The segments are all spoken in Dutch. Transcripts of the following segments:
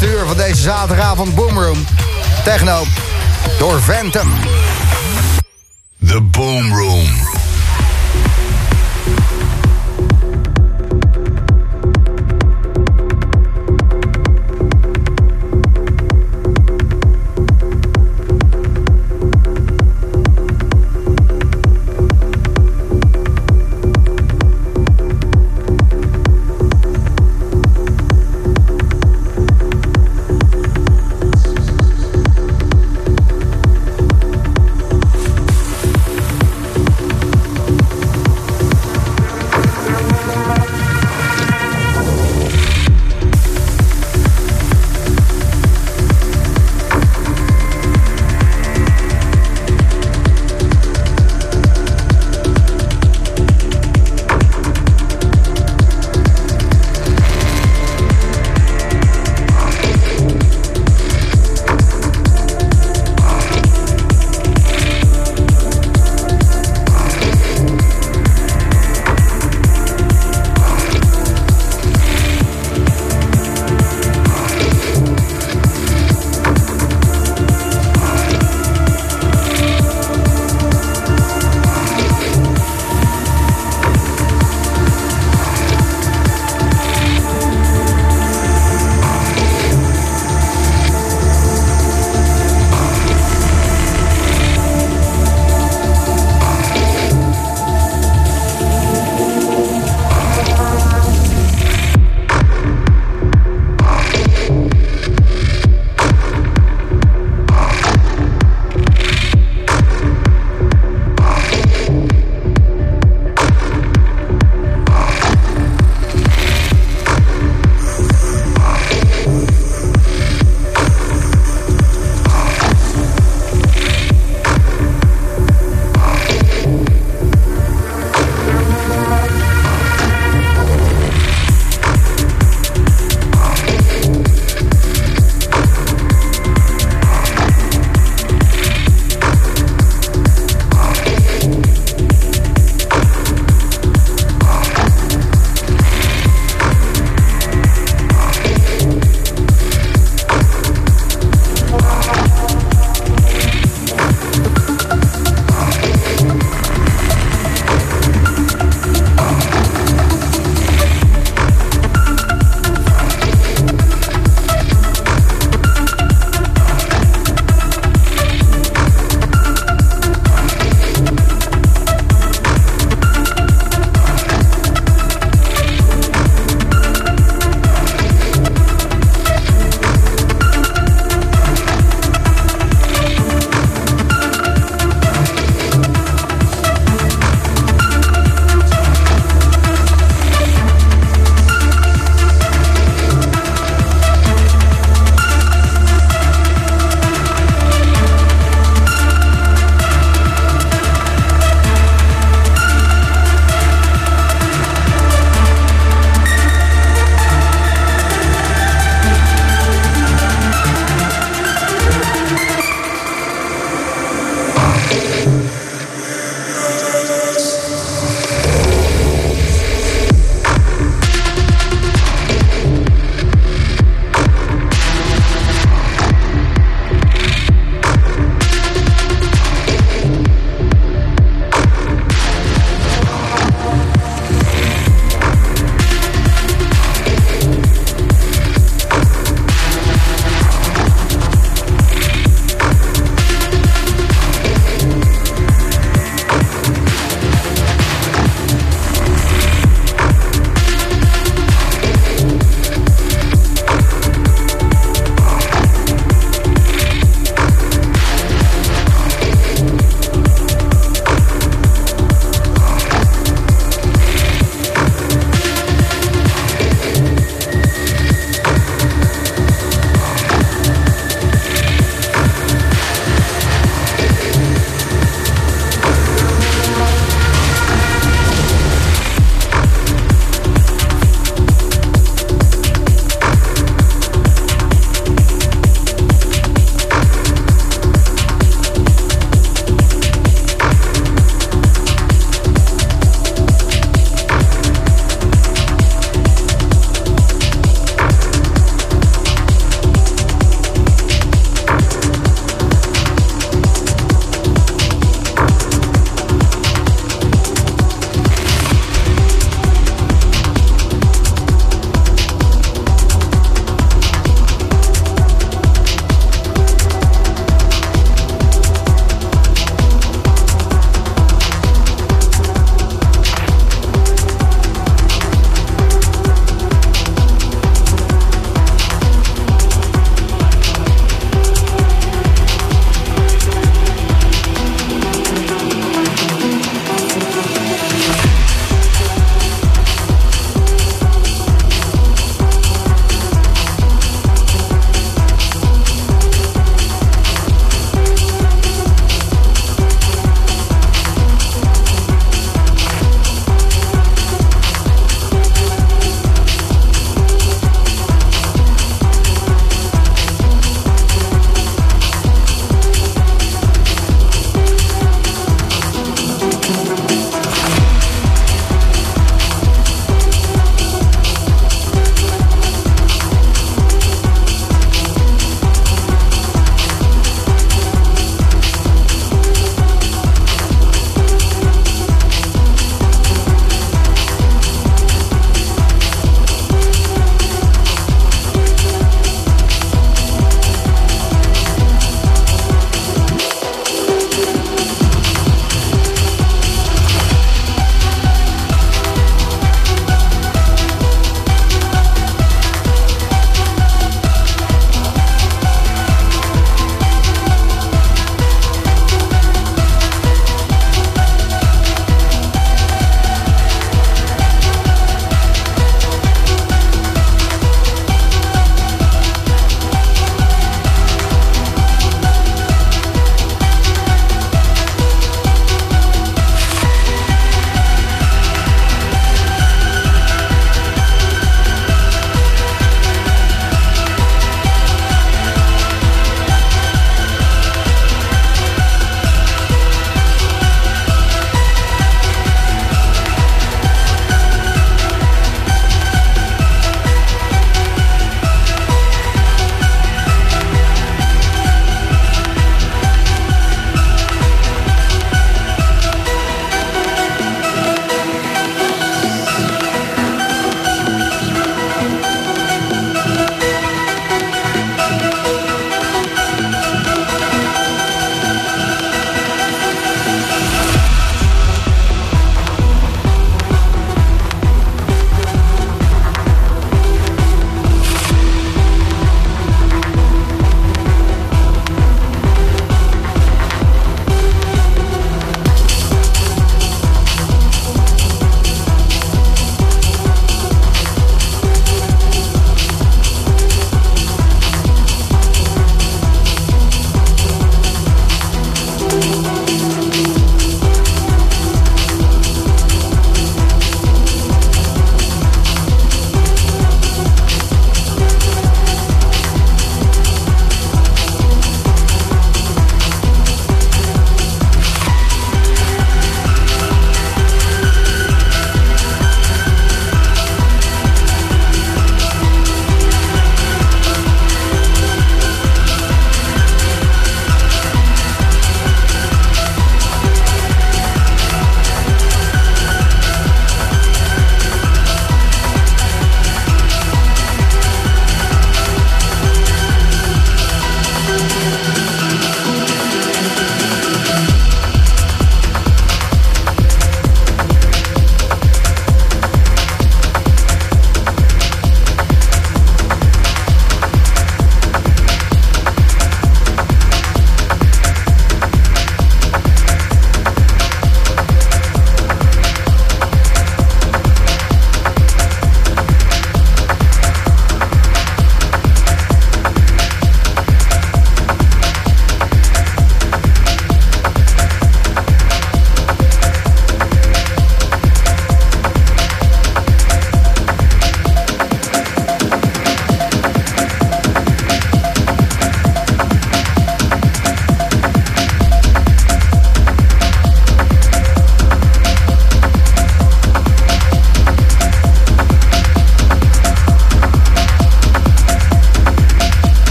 laatste van deze zaterdagavond Boomroom. Techno door Phantom. The Boomroom.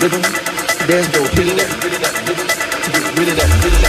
rhythm. There's no hitting that, to get rid of that rhythm.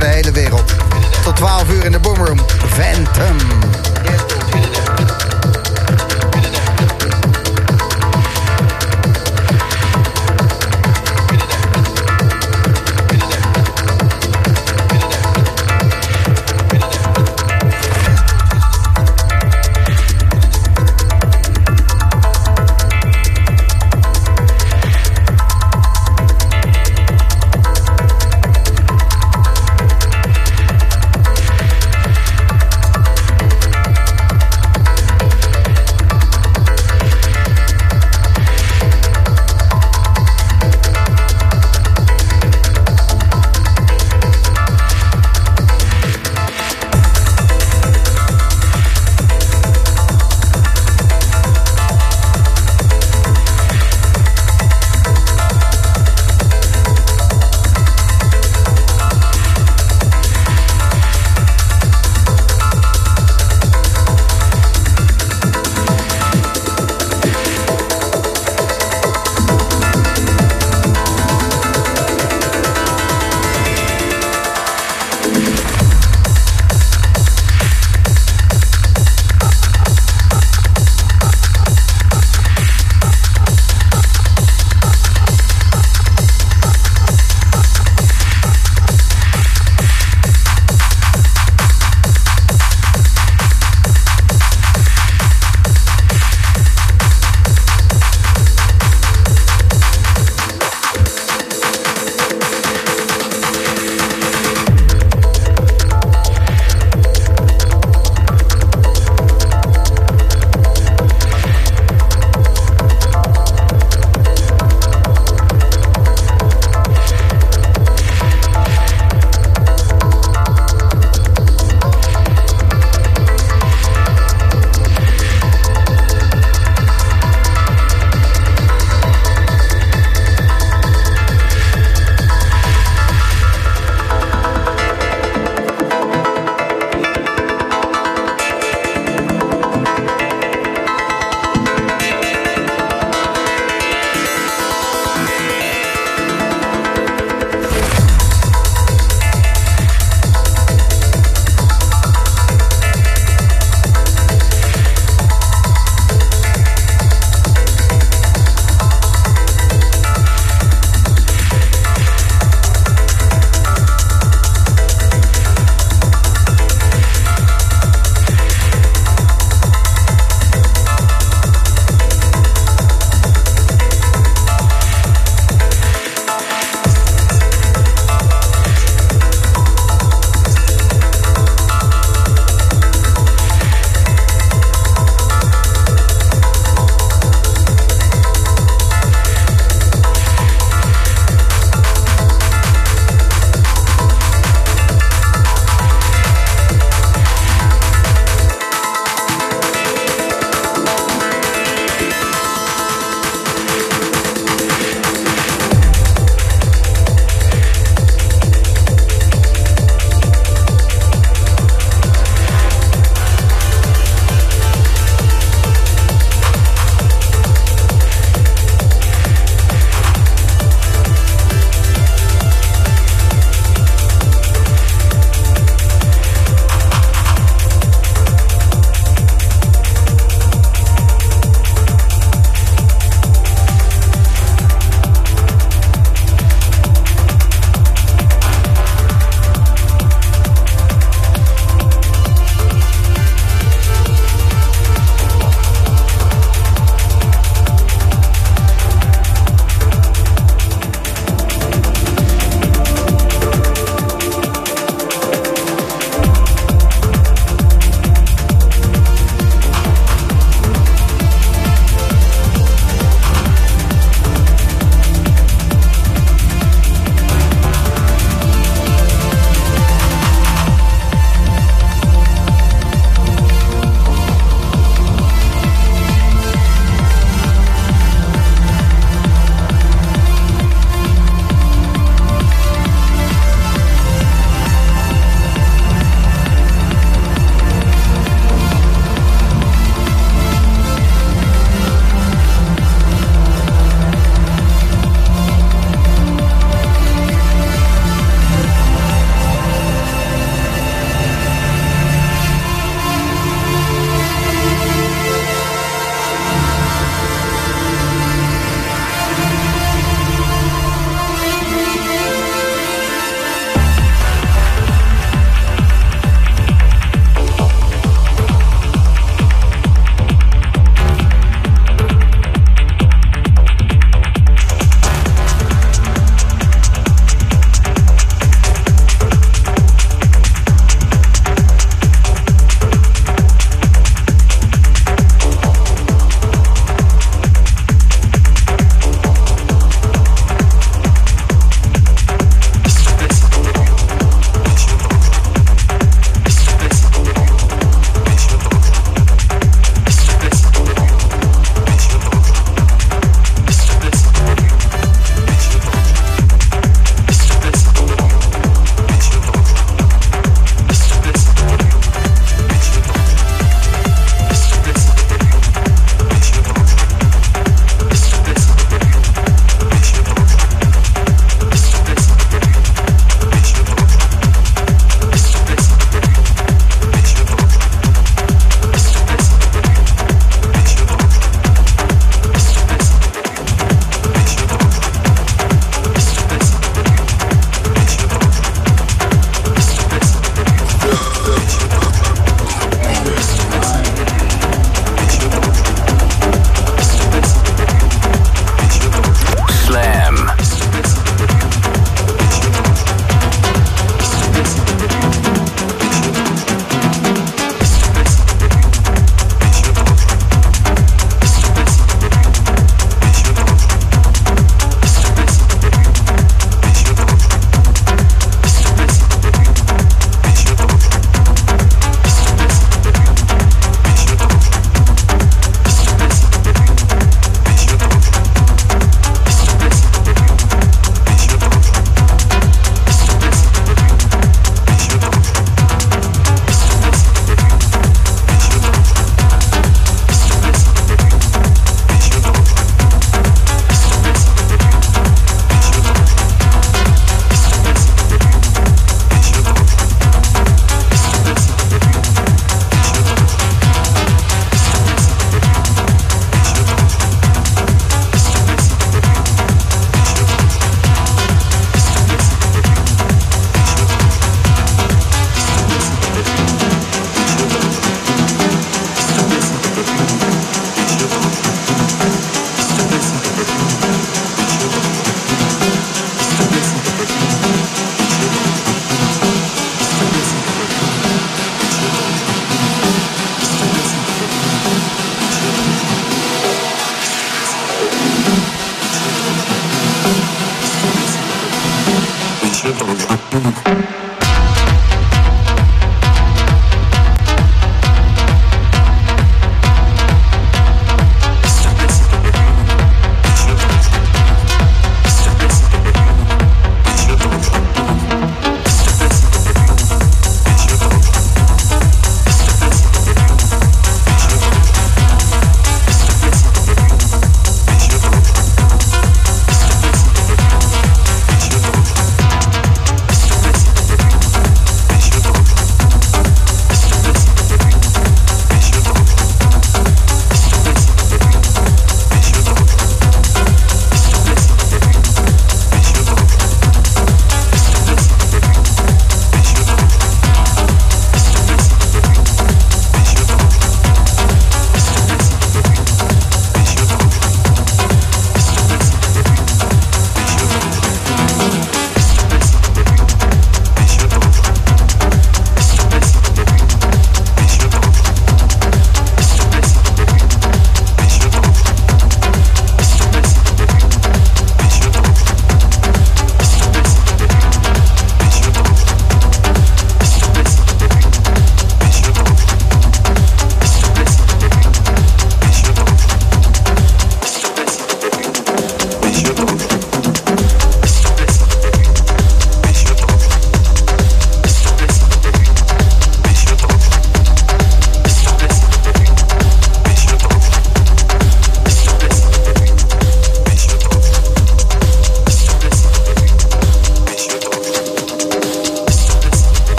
de hele wereld. Tot 12 uur in de Boomroom. Phantom.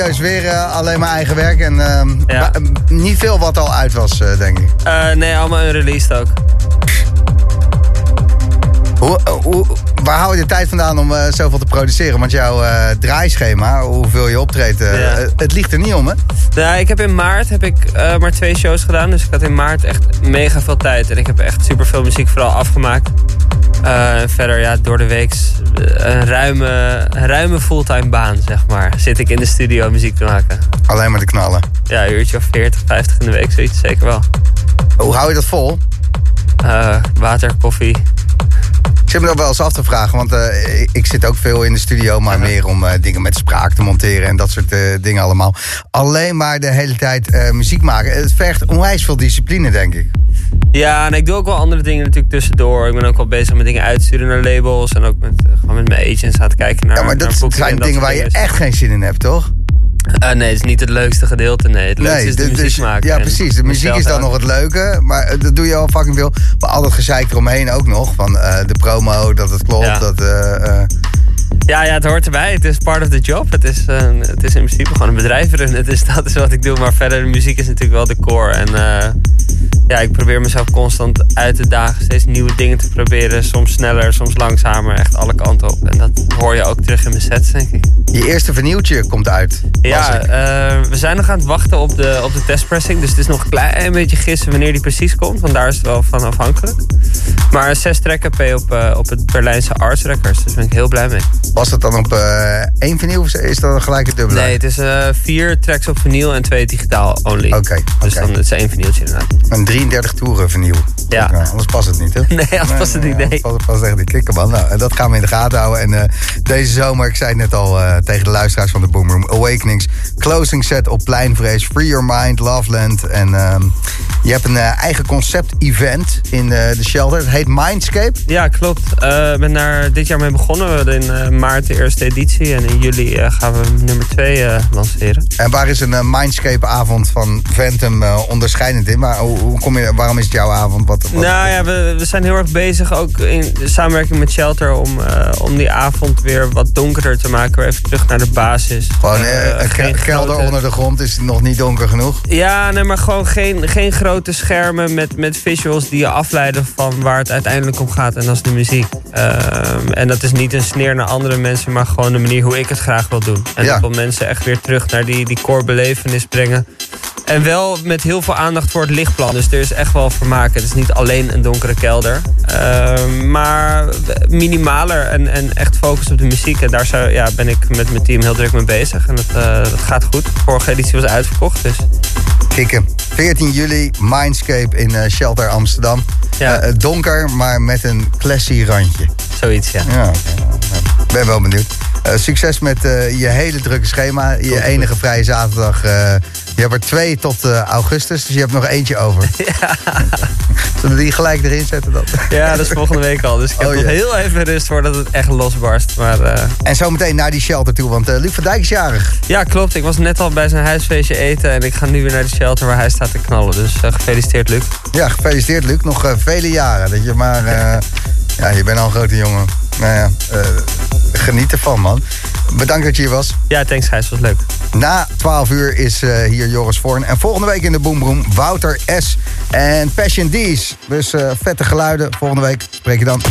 Serieus, weer eh, alleen maar eigen werk. En ehm, Ja. wa- niet veel wat al uit was, eh, denk ik. Eh, nee, allemaal unreleased ook. Hoe, eh, hoe, waar hou je de tijd vandaan om eh, zoveel te produceren? Want jouw eh, draaischema, hoeveel je optreedt, eh, Ja. eh, het ligt er niet om, hè? Nou, ik heb in maart heb ik, eh, maar twee shows gedaan. Dus ik had in maart echt mega veel tijd. En ik heb echt super veel muziek vooral afgemaakt. Eh, verder, ja, door de week een ruime, een ruime fulltime baan, zeg maar. Zit ik in de studio muziek te maken. Alleen maar te knallen. Ja, een uurtje of 40, 50 in de week, zoiets zeker wel. Hoe hou je dat vol? Eh, water, koffie. Ik zit me dat wel eens af te vragen, want eh, ik, zit ook veel in de studio, maar meer om eh, dingen met spraak te monteren en dat soort eh, dingen allemaal. Alleen maar de hele tijd muziek maken. Het vergt onwijs veel discipline, denk ik. Ja, en ik doe ook wel andere dingen natuurlijk tussendoor. Ik ben ook wel bezig met dingen uitsturen naar labels. En ook met, gewoon met mijn agents aan het kijken naar Ja, maar dat zijn dat dingen waar je echt geen zin in hebt, toch? Eh, nee, het is niet het leukste gedeelte. Nee, het leukste is de dus- muziek dus- maken. Ja, precies. De muziek is dan aan- nog het leuke, maar eh, dat doe je al fucking veel. Maar al dat gezeik eromheen ook nog, van eh, de promo, dat het klopt, Ja. dat... Ja, ja, het hoort erbij. Het is part of the job. Het is, het is in principe gewoon een bedrijf runnen. Het is, dat is wat ik doe. Maar verder, de muziek is natuurlijk wel de core. En ja, ik probeer mezelf constant uit te dagen. Steeds nieuwe dingen te proberen. Soms sneller, soms langzamer. Echt alle kanten op. En dat hoor je ook terug in mijn sets, denk ik. je eerste vernieuwtje komt uit. Ja, eh, we zijn nog aan het wachten op de, op de testpressing. Dus het is nog een klein beetje gissen wanneer die precies komt. Want daar is het wel van afhankelijk. Maar zes track EP op, eh, op het Berlijnse Arts Records. Dus daar ben ik heel blij mee. Was het dan op eh, één vinyl of is dat gelijk het dubbele? Nee, het is vier tracks op vinyl en twee digitaal only. Oké, Dus dan het is één vinyltje inderdaad. Een 33 toeren vinyl. Ja. Nou, anders past het niet, hè? Nee, anders past het niet, nee. anders past, echt niet. Kikken, man. Nou, en dat gaan we in de gaten houden. En eh, deze zomer, ik zei het net al eh, tegen de luisteraars van de Boomroom... Awakenings, closing set op Pleinvrees, Free Your Mind, Loveland. En ehm, je hebt een eh, eigen concept-event in de shelter. Het heet Mindscape. Ja, klopt. Ik ben daar dit jaar mee begonnen. We hadden in maart de eerste editie. En in juli gaan we nummer twee eh, lanceren. En waar is een Mindscape-avond van Phantom onderscheidend in? Maar hoe, hoe kom je, waarom is het jouw avond? Wat, wat- Nou ja, we, we zijn heel erg bezig ook in samenwerking met Shelter om, eh, om die avond weer wat donkerder te maken. Weer even terug naar de basis. Gewoon een geen ke- kelder onder de grond is nog niet donker genoeg. Ja, nee, maar gewoon geen, geen grote schermen met, met visuals die je afleiden van waar het uiteindelijk om gaat. En dat is de muziek. Ehm, en dat is niet een sneer naar andere mensen, maar gewoon de manier hoe ik het graag wil doen. En Ja. ik wil mensen echt weer terug naar die, die core belevenis brengen. En wel met heel veel aandacht voor het lichtplan. Dus er is echt wel vermaak. Het is niet alleen een donkere kelder. Ehm, maar minimaler en, en echt focus op de muziek. En daar zou, ja, ben ik met mijn team heel druk mee bezig. En dat, eh, dat gaat goed. Vorige editie was uitverkocht. Dus Kikken. 14 juli, Mindscape in eh, Shelter Amsterdam. Ja. Eh, donker, maar met een classy randje. zoiets, ja. Ja, ben wel benieuwd. Succes met je hele drukke schema. Je enige vrije zaterdag. Je hebt er twee tot eh, augustus, dus je hebt nog eentje over. Zullen we die gelijk erin zetten dan? Ja, dat is volgende week al. Dus ik heb Oh, nog ja. heel even rust voordat het echt losbarst. Maar eh, En zometeen naar die shelter toe, want eh Luc van Dijk is jarig. ja, klopt. Ik was net al bij zijn huisfeestje eten. En ik ga nu weer naar de shelter waar hij staat te knallen. Dus gefeliciteerd, Luc. Ja, gefeliciteerd Luc. Nog vele jaren. Dat je maar... ja, je bent al een grote jongen. Nou ja, eh, geniet ervan, man. Bedankt dat je hier was. Ja, thanks Gijs. Was leuk. Na 12 uur is eh, hier Joris Voorn. En volgende week in de Boomroom Wouter S. en Passion D's. Dus eh, vette geluiden. Volgende week spreek je dan.